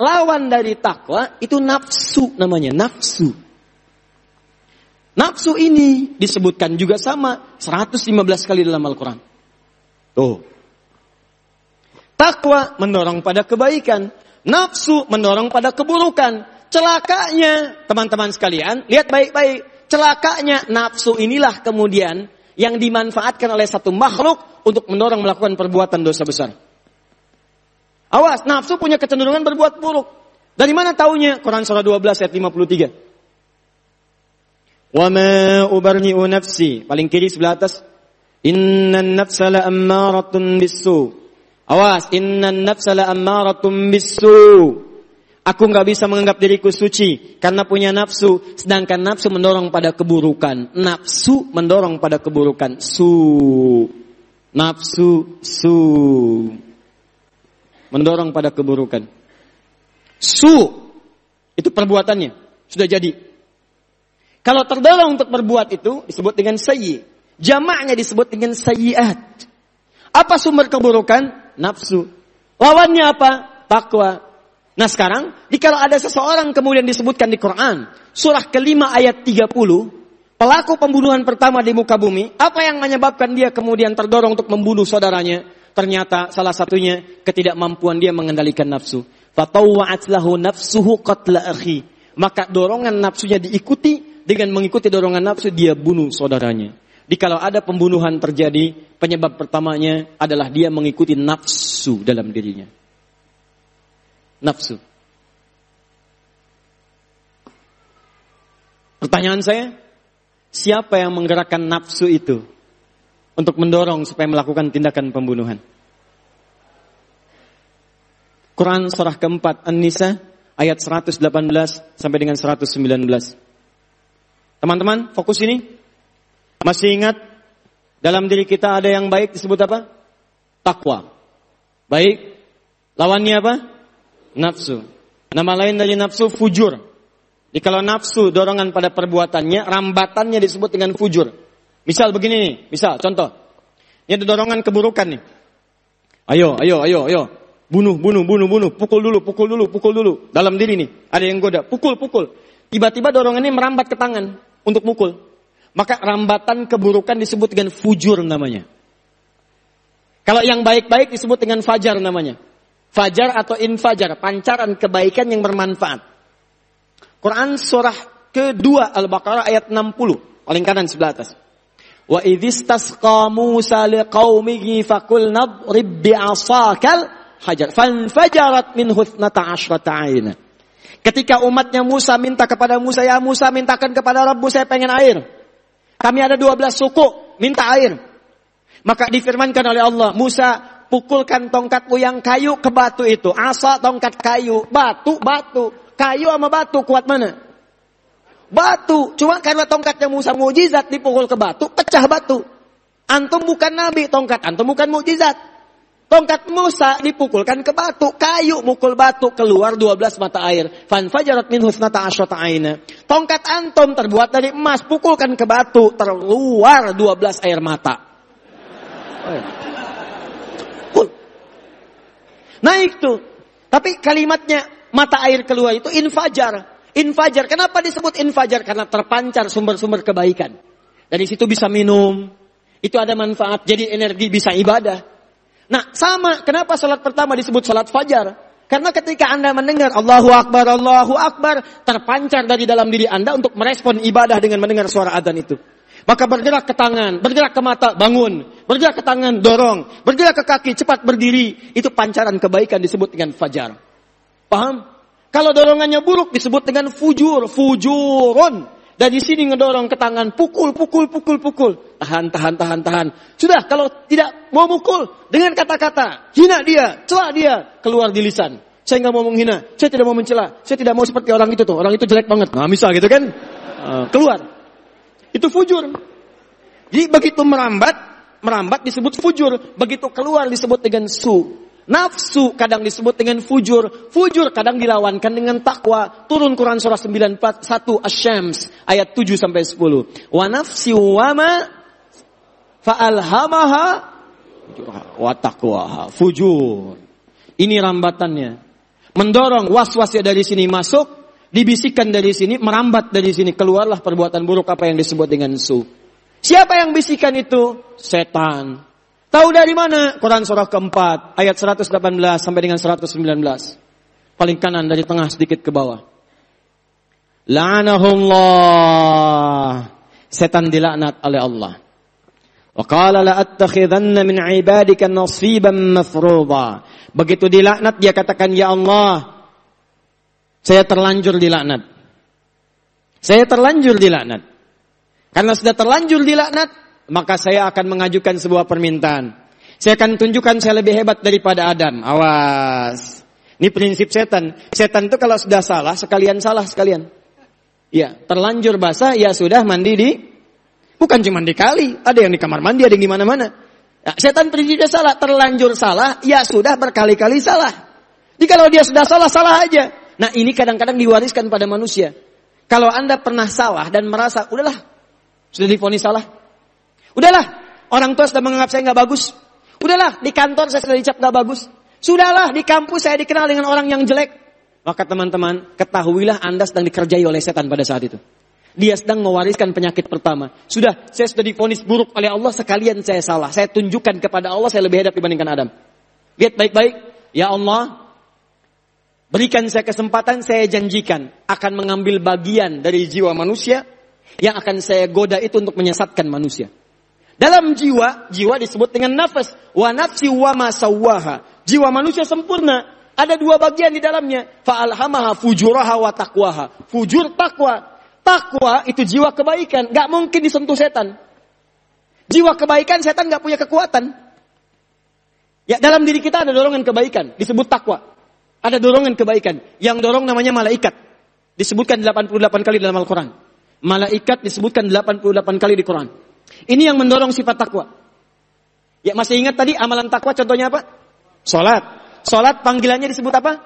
lawan dari takwa itu nafsu namanya, nafsu. Nafsu ini disebutkan juga sama 115 kali dalam Al-Quran. Tuh. Takwa mendorong pada kebaikan. Nafsu mendorong pada keburukan. Celakanya, teman-teman sekalian, lihat baik-baik. Celakanya nafsu inilah kemudian yang dimanfaatkan oleh satu makhluk untuk mendorong melakukan perbuatan dosa besar. Awas, nafsu punya kecenderungan berbuat buruk. Dari mana taunya? Quran surah 12 ayat 53. Wa ma ubarni'u nafsi. Paling kiri sebelah atas. Innan nafsa la ammaratun bisu. Awas, innan nafsa la ammaratun bisu. Aku nggak bisa menganggap diriku suci karena punya nafsu, sedangkan nafsu mendorong pada keburukan. Nafsu mendorong pada keburukan. Su. Nafsu su. Mendorong pada keburukan. Su. Itu perbuatannya. Sudah jadi. Kalau terdorong untuk berbuat itu disebut dengan sayyi. Jamaknya disebut dengan sayyiat. Apa sumber keburukan? Nafsu. Lawannya apa? Takwa. Nah sekarang, jika ada seseorang kemudian disebutkan di Quran, surah kelima ayat 30, pelaku pembunuhan pertama di muka bumi, apa yang menyebabkan dia kemudian terdorong untuk membunuh saudaranya? Ternyata salah satunya ketidakmampuan dia mengendalikan nafsu. Fatawwa'at lahu nafsuhu qatla akhi. Maka dorongan nafsunya diikuti dengan mengikuti dorongan nafsu dia bunuh saudaranya. Jikalau ada pembunuhan terjadi, penyebab pertamanya adalah dia mengikuti nafsu dalam dirinya. Nafsu. Pertanyaan saya, siapa yang menggerakkan nafsu itu untuk mendorong supaya melakukan tindakan pembunuhan? Quran surah keempat An-Nisa ayat 118 sampai dengan 119. Teman-teman, fokus ini. Masih ingat dalam diri kita ada yang baik disebut apa? Takwa. Baik. Lawannya apa? Nafsu. Nama lain dari nafsu fujur. Jadi kalau nafsu dorongan pada perbuatannya, rambatannya disebut dengan fujur. Misal begini nih, misal contoh. Ini ada dorongan keburukan nih. Ayo, ayo, ayo, ayo. Bunuh, bunuh, bunuh, bunuh. Pukul dulu, pukul dulu, pukul dulu. Dalam diri nih, ada yang goda. Pukul, pukul. Tiba-tiba dorongan ini merambat ke tangan untuk mukul. Maka rambatan keburukan disebut dengan fujur namanya. Kalau yang baik-baik disebut dengan fajar namanya. Fajar atau infajar, pancaran kebaikan yang bermanfaat. Quran surah kedua Al-Baqarah ayat 60, paling kanan sebelah atas. Wa idhistasqa Musa liqaumihi faqul nadrib bi'asakal hajar fanfajarat min huthnata ashrata ayna. Ketika umatnya Musa minta kepada Musa, ya Musa mintakan kepada Rabbu saya pengen air. Kami ada 12 suku, minta air. Maka difirmankan oleh Allah, Musa pukulkan tongkatmu yang kayu ke batu itu. Asa tongkat kayu, batu, batu. Kayu sama batu kuat mana? Batu. Cuma karena tongkatnya Musa mujizat dipukul ke batu, pecah batu. Antum bukan nabi, tongkat antum bukan mujizat. Tongkat Musa dipukulkan ke batu, kayu mukul batu keluar 12 mata air. Fan fajarat min husnata asyata aina. Tongkat antum terbuat dari emas, pukulkan ke batu, terluar 12 air mata. Naik tuh. Tapi kalimatnya mata air keluar itu infajar. Infajar. Kenapa disebut infajar? Karena terpancar sumber-sumber kebaikan. Dari situ bisa minum. Itu ada manfaat. Jadi energi bisa ibadah. Nah, sama. Kenapa salat pertama disebut salat fajar? Karena ketika Anda mendengar Allahu Akbar, Allahu Akbar, terpancar dari dalam diri Anda untuk merespon ibadah dengan mendengar suara adzan itu. Maka bergerak ke tangan, bergerak ke mata, bangun. Bergerak ke tangan, dorong. Bergerak ke kaki, cepat berdiri. Itu pancaran kebaikan disebut dengan fajar. Paham? Kalau dorongannya buruk disebut dengan fujur, fujurun. Dari sini ngedorong ke tangan, pukul, pukul, pukul, pukul. Tahan, tahan, tahan, tahan. Sudah, kalau tidak mau mukul, dengan kata-kata, hina dia, celah dia, keluar di lisan. Saya nggak mau menghina, saya tidak mau mencela, saya tidak mau seperti orang itu tuh, orang itu jelek banget. Nah, misal gitu kan, uh, keluar. Itu fujur. Jadi begitu merambat, merambat disebut fujur. Begitu keluar disebut dengan su. Nafsu kadang disebut dengan fujur. Fujur kadang dilawankan dengan takwa. Turun Quran surah 91 Asy-Syams ayat 7 sampai 10. Wa nafsi wa ma fa'alhamaha wa taqwaha. Fujur. Ini rambatannya. Mendorong was-wasnya dari sini masuk, dibisikkan dari sini, merambat dari sini, keluarlah perbuatan buruk apa yang disebut dengan su. Siapa yang bisikan itu? Setan. Tahu dari mana? Quran surah keempat, ayat 118 sampai dengan 119. Paling kanan dari tengah sedikit ke bawah. La'anahullah. Setan dilaknat oleh Allah. Wa qala la attakhidanna min ibadika nasiban mafruḍa. Begitu dilaknat dia katakan ya Allah saya terlanjur dilaknat. Saya terlanjur dilaknat. Karena sudah terlanjur dilaknat, maka saya akan mengajukan sebuah permintaan. Saya akan tunjukkan saya lebih hebat daripada Adam. Awas. Ini prinsip setan. Setan itu kalau sudah salah, sekalian salah sekalian. Ya, terlanjur basah, ya sudah mandi di Bukan cuma di kali, ada yang di kamar mandi, ada yang di mana-mana. Ya, setan prinsipnya salah, terlanjur salah, ya sudah berkali-kali salah. Jadi kalau dia sudah salah, salah aja. Nah ini kadang-kadang diwariskan pada manusia. Kalau anda pernah salah dan merasa, udahlah, sudah difonis salah. Udahlah, orang tua sudah menganggap saya nggak bagus. Udahlah, di kantor saya sudah dicap nggak bagus. Sudahlah, di kampus saya dikenal dengan orang yang jelek. Maka teman-teman, ketahuilah anda sedang dikerjai oleh setan pada saat itu. Dia sedang mewariskan penyakit pertama. Sudah, saya sudah difonis buruk oleh Allah, sekalian saya salah. Saya tunjukkan kepada Allah, saya lebih hebat dibandingkan Adam. Lihat baik-baik. Ya Allah, berikan saya kesempatan, saya janjikan akan mengambil bagian dari jiwa manusia yang akan saya goda itu untuk menyesatkan manusia. Dalam jiwa, jiwa disebut dengan nafas. Wa nafsi wa masawaha. Jiwa manusia sempurna. Ada dua bagian di dalamnya. Fa'alhamaha fujuraha wa taqwaha. Fujur takwa. Takwa itu jiwa kebaikan, gak mungkin disentuh setan. Jiwa kebaikan setan gak punya kekuatan. Ya dalam diri kita ada dorongan kebaikan, disebut takwa. Ada dorongan kebaikan, yang dorong namanya malaikat. Disebutkan 88 kali dalam Al-Quran. Malaikat disebutkan 88 kali di Quran. Ini yang mendorong sifat takwa. Ya masih ingat tadi amalan takwa contohnya apa? Salat. Salat panggilannya disebut apa?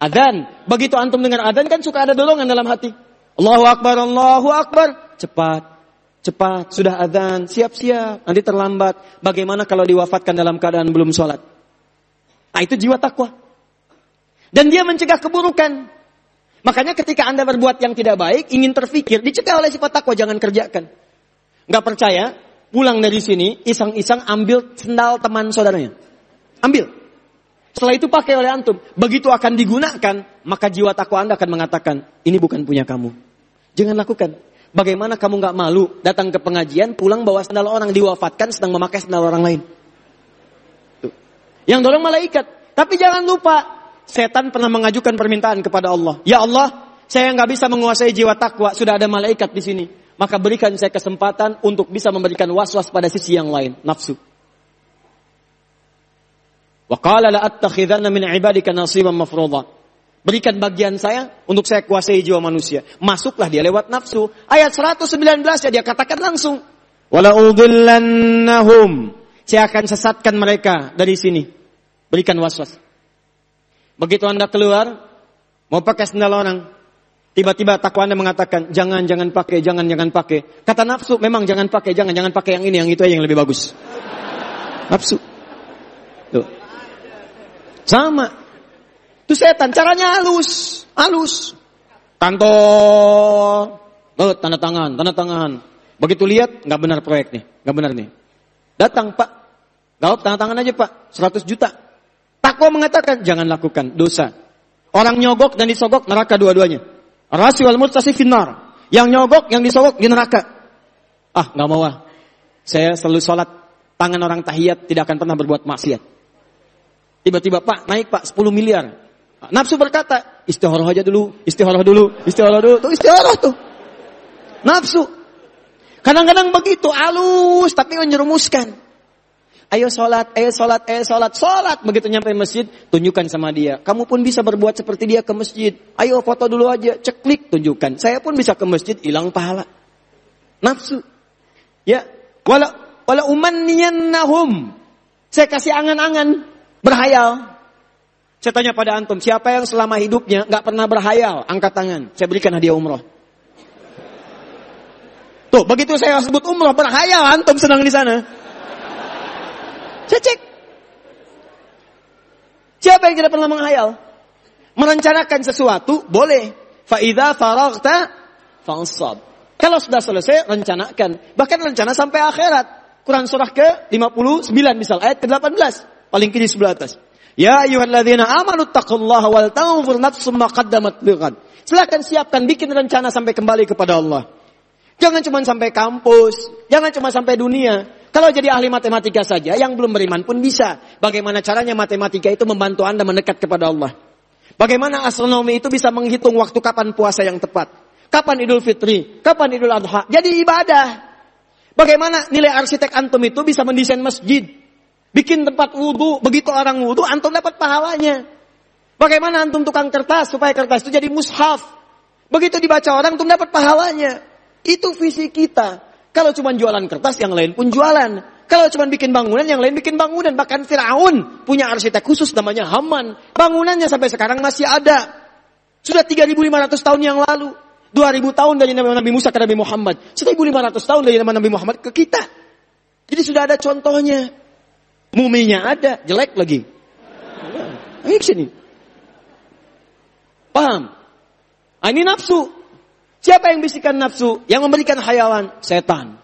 Adan. Begitu antum dengar adan kan suka ada dorongan dalam hati. Allahu Akbar, Allahu Akbar. Cepat, cepat, sudah adzan, siap-siap, nanti terlambat. Bagaimana kalau diwafatkan dalam keadaan belum sholat? Nah itu jiwa takwa. Dan dia mencegah keburukan. Makanya ketika anda berbuat yang tidak baik, ingin terfikir, dicegah oleh sifat takwa, jangan kerjakan. Gak percaya, pulang dari sini, iseng-iseng ambil sendal teman saudaranya. Ambil. Setelah itu pakai oleh antum. Begitu akan digunakan, maka jiwa takwa anda akan mengatakan, ini bukan punya kamu. Jangan lakukan. Bagaimana kamu nggak malu datang ke pengajian, pulang bawa sandal orang diwafatkan sedang memakai sandal orang lain. Tuh. Yang dorong malaikat. Tapi jangan lupa, setan pernah mengajukan permintaan kepada Allah. Ya Allah, saya nggak bisa menguasai jiwa takwa, sudah ada malaikat di sini. Maka berikan saya kesempatan untuk bisa memberikan was-was pada sisi yang lain, nafsu. Wa qala la attakhidanna min ibadika nasiban. Berikan bagian saya untuk saya kuasai jiwa manusia. Masuklah dia lewat nafsu. Ayat 119 ya dia katakan langsung. Wala udhillannahum. Saya akan sesatkan mereka dari sini. Berikan waswas. Begitu Anda keluar, mau pakai sendal orang, Tiba-tiba takwa Anda mengatakan, jangan, jangan pakai, jangan, jangan pakai. Kata nafsu, memang jangan pakai, jangan, jangan pakai yang ini, yang itu aja yang lebih bagus. Nafsu. Tuh. Sama. Itu setan, caranya halus, halus. Kantor, oh, tanda tangan, tanda tangan. Begitu lihat, nggak benar proyek nih, nggak benar nih. Datang Pak, gawat tanda tangan aja Pak, 100 juta. Takwa mengatakan, jangan lakukan, dosa. Orang nyogok dan disogok neraka dua-duanya. Rasi wal murtasi finnar. Yang nyogok, yang disogok di neraka. Ah, nggak mau ah. Saya selalu sholat, tangan orang tahiyat tidak akan pernah berbuat maksiat. Tiba-tiba Pak naik Pak 10 miliar. Nafsu berkata, istiharah aja dulu, istiharah dulu, istiharah dulu. Tuh istiharah tuh. Nafsu. Kadang-kadang begitu, halus tapi menyerumuskan. Ayo sholat, ayo sholat, ayo sholat, sholat. Begitu nyampe masjid, tunjukkan sama dia. Kamu pun bisa berbuat seperti dia ke masjid. Ayo foto dulu aja, ceklik, tunjukkan. Saya pun bisa ke masjid, hilang pahala. Nafsu. Ya, wala wala umanniyannahum. Saya kasih angan-angan, berhayal. Saya tanya pada antum, siapa yang selama hidupnya nggak pernah berhayal? Angkat tangan, saya berikan hadiah umroh. Tuh, begitu saya sebut umroh, berhayal, antum senang di sana. Saya cek. Siapa yang tidak pernah menghayal? Merencanakan sesuatu boleh. Faida faragta fansab. Kalau sudah selesai, rencanakan. Bahkan rencana sampai akhirat. Quran surah ke-59 misal, ayat ke-18. Paling kiri sebelah atas. Ya ayuhalladzina amanu taqullaha wal tanzur nafsum ma qaddamat lighad. Silakan siapkan bikin rencana sampai kembali kepada Allah. Jangan cuma sampai kampus, jangan cuma sampai dunia. Kalau jadi ahli matematika saja, yang belum beriman pun bisa. Bagaimana caranya matematika itu membantu Anda mendekat kepada Allah. Bagaimana astronomi itu bisa menghitung waktu kapan puasa yang tepat. Kapan Idul Fitri, kapan Idul Adha. Jadi ibadah. Bagaimana nilai arsitek antum itu bisa mendesain masjid. Bikin tempat wudhu, begitu orang wudhu, antum dapat pahalanya. Bagaimana antum tukang kertas supaya kertas itu jadi mushaf. Begitu dibaca orang, antum dapat pahalanya. Itu visi kita. Kalau cuma jualan kertas, yang lain pun jualan. Kalau cuma bikin bangunan, yang lain bikin bangunan. Bahkan Fir'aun punya arsitek khusus namanya Haman. Bangunannya sampai sekarang masih ada. Sudah 3.500 tahun yang lalu. 2000 tahun dari Nabi Musa ke Nabi Muhammad. 1500 tahun dari Nabi Muhammad ke kita. Jadi sudah ada contohnya. Muminya ada, jelek lagi. Ayo sini. Paham? Ah, ini nafsu. Siapa yang bisikan nafsu? Yang memberikan hayalan? Setan.